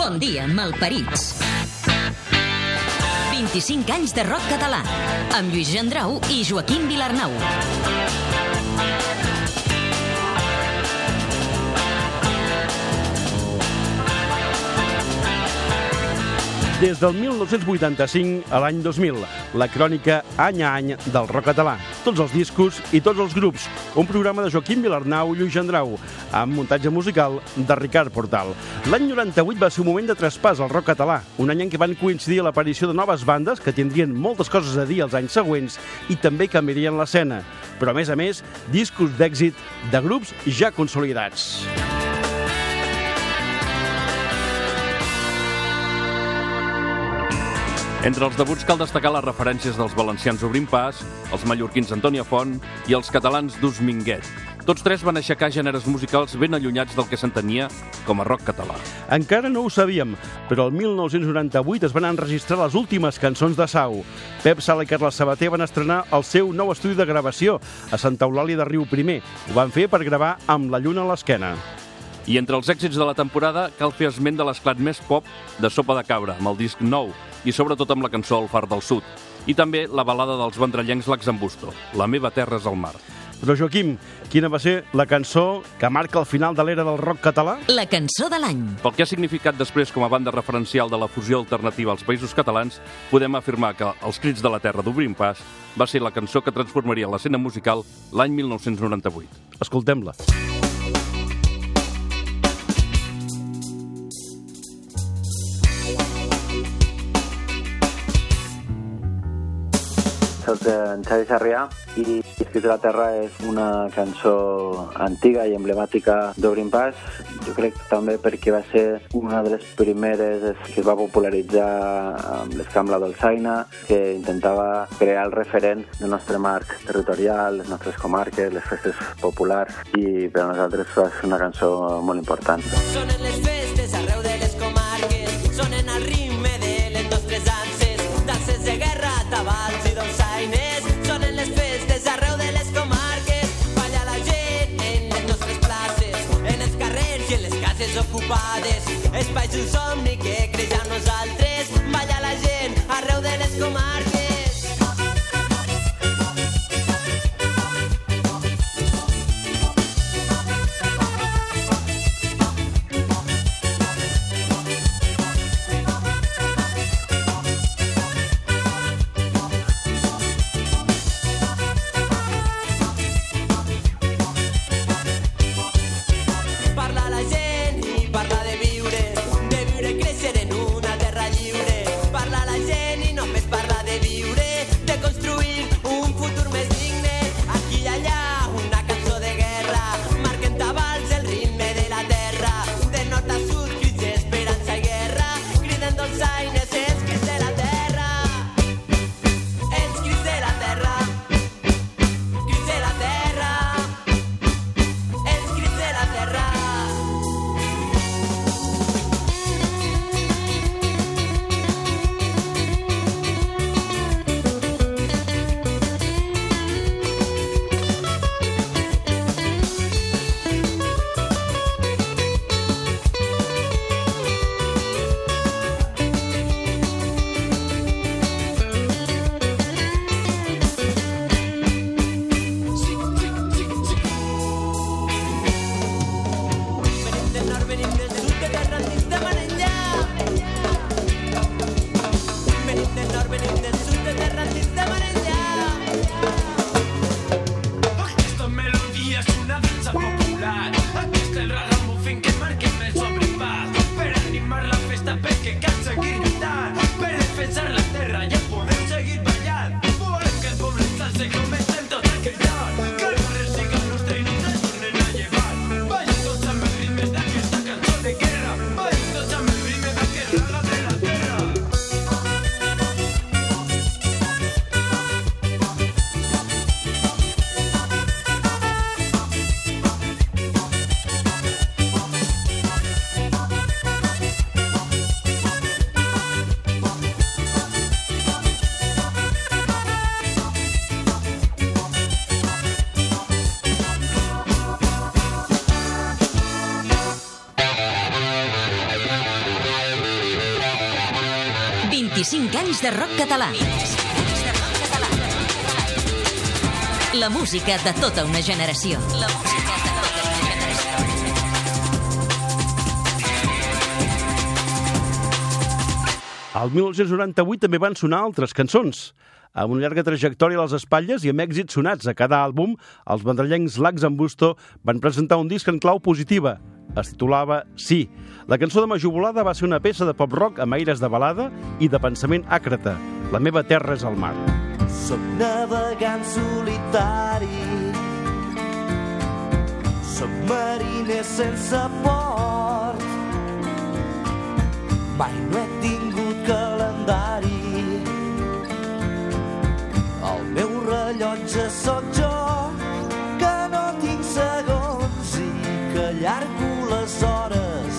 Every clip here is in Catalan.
Bon dia, malparits. 25 anys de rock català, amb Lluís Gendrau i Joaquim Vilarnau. Des del 1985 a l'any 2000, la crònica any a any del rock català. Tots els discos i tots els grups. Un programa de Joaquim Vilarnau i Lluís Gendrau, amb muntatge musical de Ricard Portal. L'any 98 va ser un moment de traspàs al rock català, un any en què van coincidir l'aparició de noves bandes que tindrien moltes coses a dir els anys següents i també canviarien l'escena. Però, a més a més, discos d'èxit de grups ja consolidats. Entre els debuts cal destacar les referències dels valencians Obrim Pas, els mallorquins Antònia Font i els catalans Dus Minguet. Tots tres van aixecar gèneres musicals ben allunyats del que s'entenia com a rock català. Encara no ho sabíem, però el 1998 es van enregistrar les últimes cançons de Sau. Pep Sala i Carles Sabater van estrenar el seu nou estudi de gravació a Santa Eulàlia de Riu Primer. Ho van fer per gravar amb la lluna a l'esquena. I entre els èxits de la temporada cal fer esment de l'esclat més pop de Sopa de Cabra, amb el disc nou, i sobretot amb la cançó El far del sud. I també la balada dels vendrellencs L'Axambusto, La meva terra és el mar. Però, Joaquim, quina va ser la cançó que marca el final de l'era del rock català? La cançó de l'any. Pel que ha significat després com a banda referencial de la fusió alternativa als països catalans, podem afirmar que Els crits de la terra d'Obrim Pas va ser la cançó que transformaria l'escena musical l'any 1998. Escoltem-la. Soc en Xavi Sarrià i Escrit de la Terra és una cançó antiga i emblemàtica d'Obrim Pas. Jo crec també perquè va ser una de les primeres que es va popularitzar amb l'escambla dolçaina, que intentava crear el referent del nostre marc territorial, les nostres comarques, les festes populars, i per a nosaltres ser una cançó molt important. Sonen les festes ocupades. Espais d'un somni que creix a nosaltres, balla la gent arreu de les comarques. Norman in 25 anys de rock català. La música de tota una generació. La música Al 1998 també van sonar altres cançons. Amb una llarga trajectòria a les espatlles i amb èxits sonats a cada àlbum, els madrilencs Lax en Busto van presentar un disc en clau positiva. Es titulava Sí. La cançó de Major Volada va ser una peça de pop-rock amb aires de balada i de pensament àcrata. La meva terra és el mar. Soc navegant solitari Soc mariner sense port Mai no he calendari. El meu rellotge sóc jo Que no tinc segons i que allargo les hores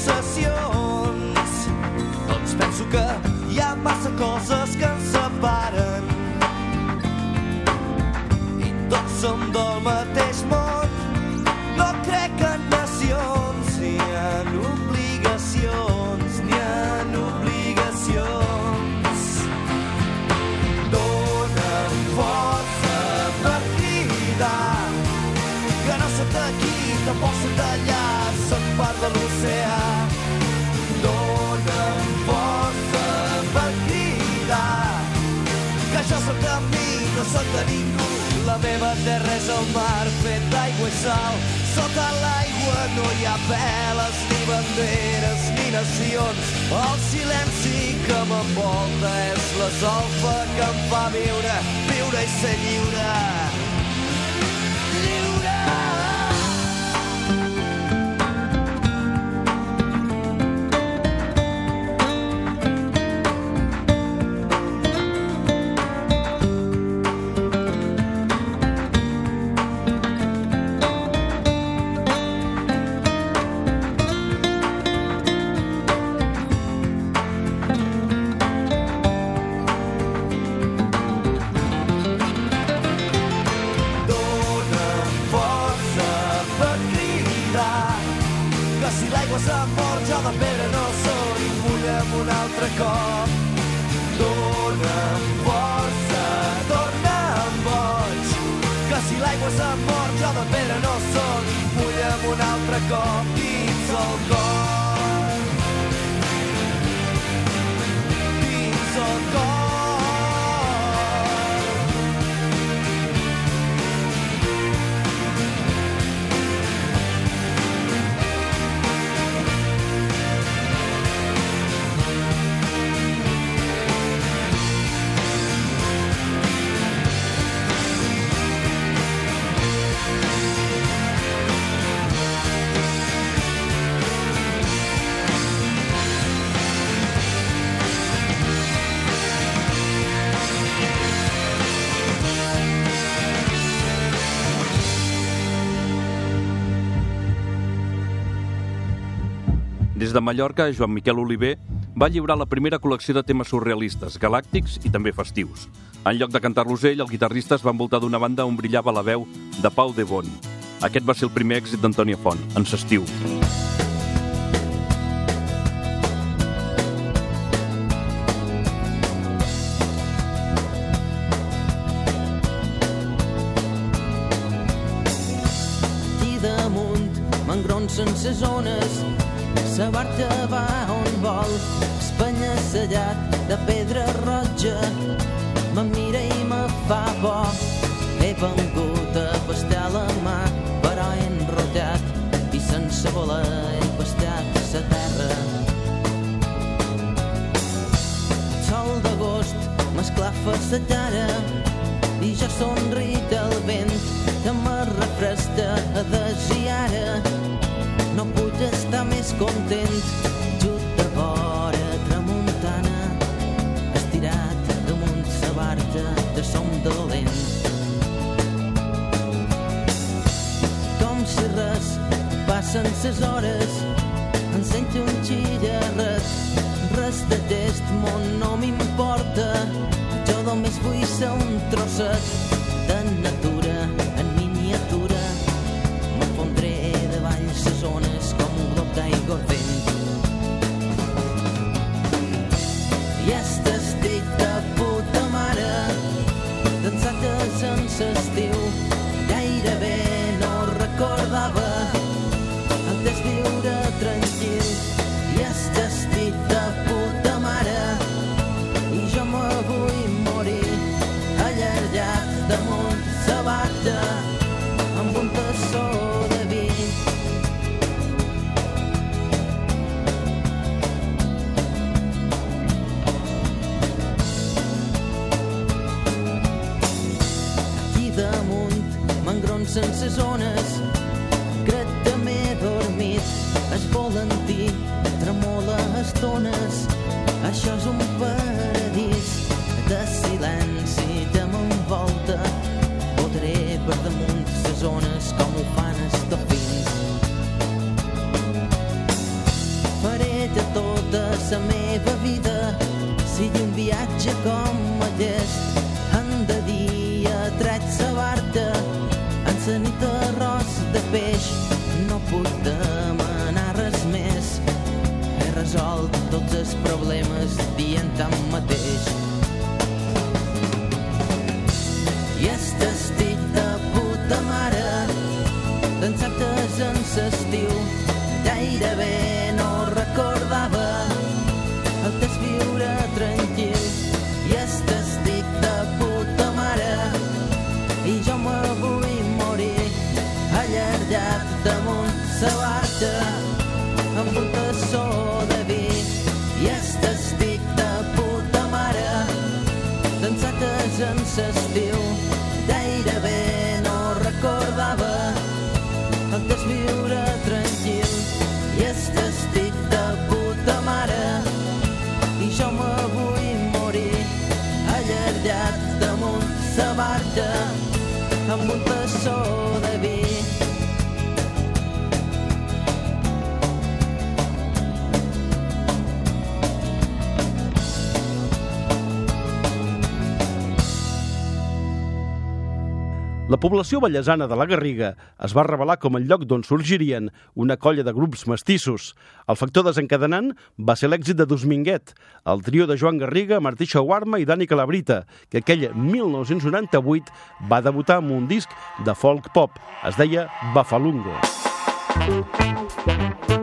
possessions doncs penso que hi ha massa coses que ens separen. I tots som del mateix món La meva terra és el mar fet d'aigua i sal. Sota l'aigua no hi ha veles, ni banderes, ni nacions. El silenci que m'envolta és la solfa que em fa viure, viure i ser lliure. Des de Mallorca, Joan Miquel Oliver va lliurar la primera col·lecció de temes surrealistes, galàctics i també festius. En lloc de cantar-los ell, el guitarrista es va envoltar d'una banda on brillava la veu de Pau de Bon. Aquest va ser el primer èxit d'Antònia Font, en s'estiu. Damunt m'engronsen ses ones sa barca va on vol, espanya sellat de pedra roja, me mira i me fa por. He vengut a pastar la mà, però he enrotllat i sense voler he pastat sa terra. El sol d'agost m'esclafa sa cara i jo somrit al vent que me refresca a i ara no puc estar més content. Just de vora tramuntana estirat damunt sa barca de som dolent. Com si res passen ses hores em sento un xillarret res. De món no m'importa jo només vull ser un trosset de natura davall ses ones com un glob d'aigua viatge com aquest en de dia tret sa barca en sa nit arròs de peix. No puc demanar res més. He resolt tots els problemes dient tant mateix damunt sa barca La població ballesana de la Garriga es va revelar com el lloc d'on sorgirien una colla de grups mestissos. El factor desencadenant va ser l'èxit de Dosminguet, el trio de Joan Garriga, Martí Xauarma i Dani Calabrita, que aquell 1998 va debutar amb un disc de folk pop. Es deia Bafalungo. baixar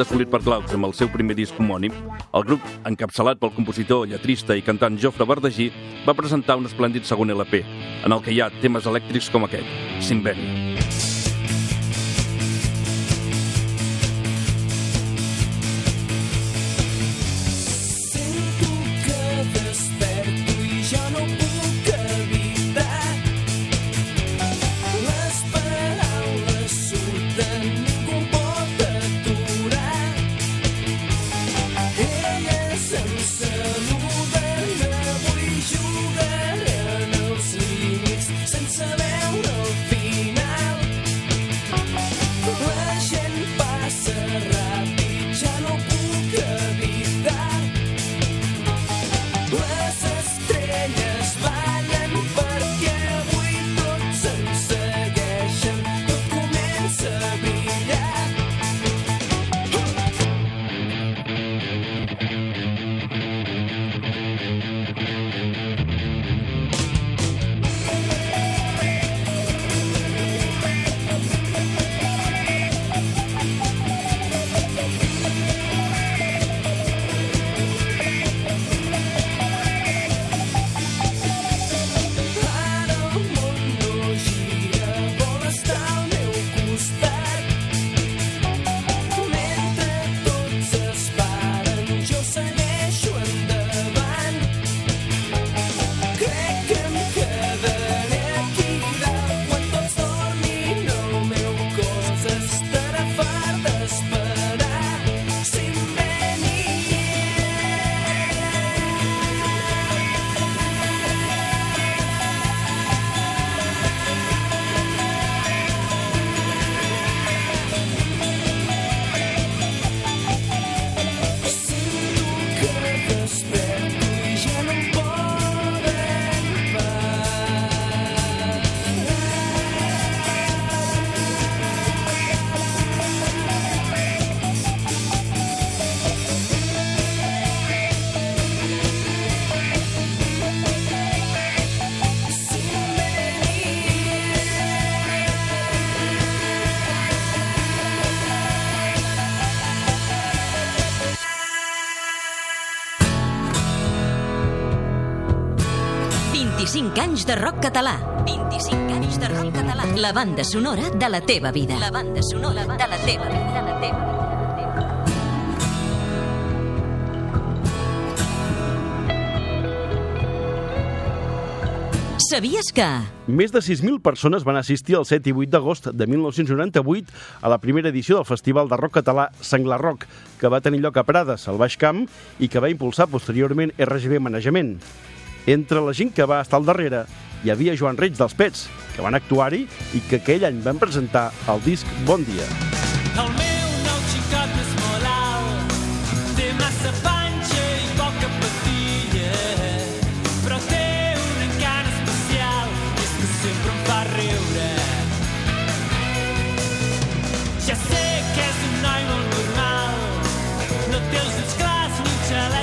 L'èxit assolit per Claus amb el seu primer disc homònim, el grup, encapçalat pel compositor, lletrista i cantant Jofre Verdagí, va presentar un esplèndid segon LP, en el que hi ha temes elèctrics com aquest, Simbeni. 25 anys de rock català. 25 anys de rock català. La banda sonora de la teva vida. La banda sonora de la teva vida. La teva vida. Sabies que... Més de 6.000 persones van assistir el 7 i 8 d'agost de 1998 a la primera edició del Festival de Rock Català Senglar Rock, que va tenir lloc a Prades, al Baix Camp, i que va impulsar posteriorment RGB Manejament. Entre la gent que va estar al darrere hi havia Joan Reig dels Pets, que van actuar-hi i que aquell any van presentar el disc Bon Dia. El meu nou xicot és molt alt, té massa panxa i poca patilla, però té un encant especial, i és que sempre em fa riure. Ja sé que és un noi molt normal, no té els ulls clars ni xalet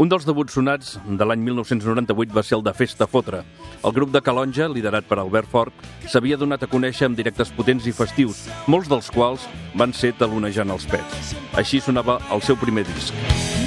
Un dels debuts sonats de l'any 1998 va ser el de Festa Fotre. El grup de Calonja, liderat per Albert Fort, s'havia donat a conèixer amb directes potents i festius, molts dels quals van ser talonejant els pets. Així sonava el seu primer disc.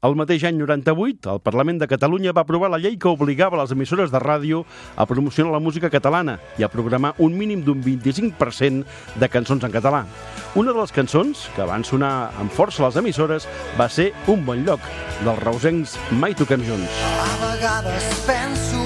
El mateix any 98, el Parlament de Catalunya va aprovar la llei que obligava les emissores de ràdio a promocionar la música catalana i a programar un mínim d'un 25% de cançons en català. Una de les cançons que van sonar amb força a les emissores va ser Un bon lloc, dels reusencs Mai toquem junts. A vegades penso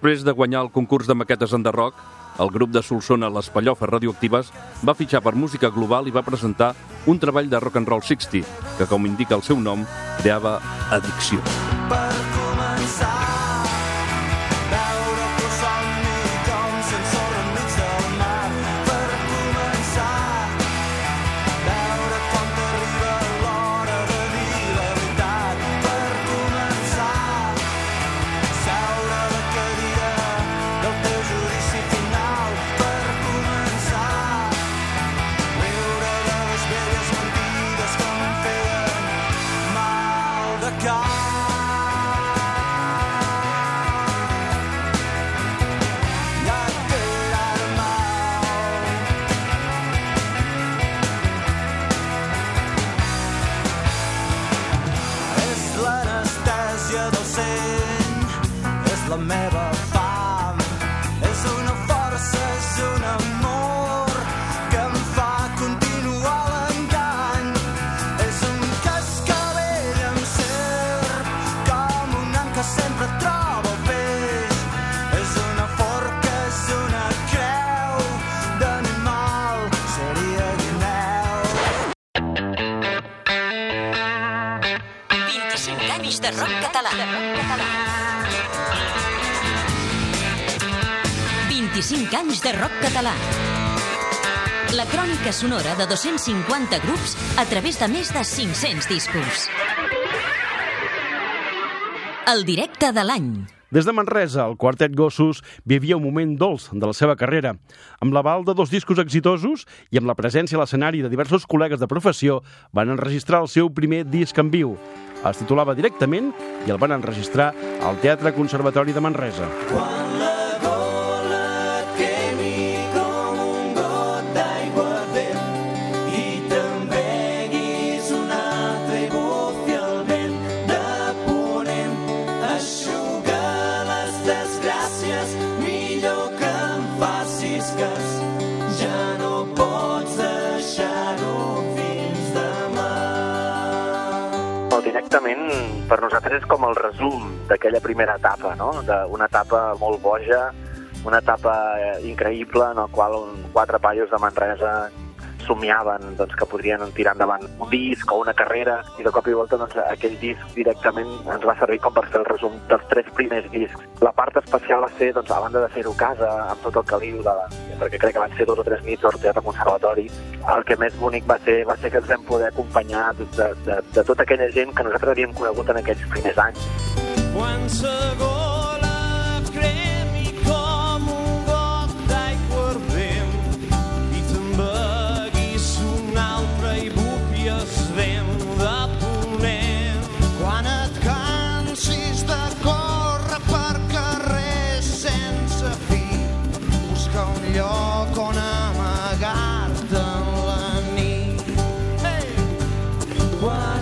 Després de guanyar el concurs de maquetes enderroc, el grup de Solsona Les Pallofes Radioactives va fitxar per Música Global i va presentar un treball de rock and roll 60, que, com indica el seu nom, creava addicció. Per 25 anys de rock català. La crònica sonora de 250 grups a través de més de 500 discos. El directe de l'any. Des de Manresa, el quartet Gossos vivia un moment dolç de la seva carrera. Amb l'aval de dos discos exitosos i amb la presència a l'escenari de diversos col·legues de professió, van enregistrar el seu primer disc en viu. Es titulava directament i el van enregistrar al Teatre Conservatori de Manresa. Quan per nosaltres és com el resum d'aquella primera etapa, no? D'una etapa molt boja, una etapa eh, increïble en la qual quatre paios de Manresa somiaven doncs, que podrien tirar endavant un disc o una carrera i de cop i volta doncs, aquell disc directament ens va servir com per fer el resum dels tres primers discs. La part especial va ser, doncs, a banda de fer-ho a casa, amb tot el caliu, de la... perquè crec que van ser dos o tres nits al Teatre Conservatori, el que més bonic va ser va ser que ens vam poder acompanyar de, de, de, de tota aquella gent que nosaltres havíem conegut en aquells primers anys. quan sa lloc on amagar-te en la nit. Hey! Quan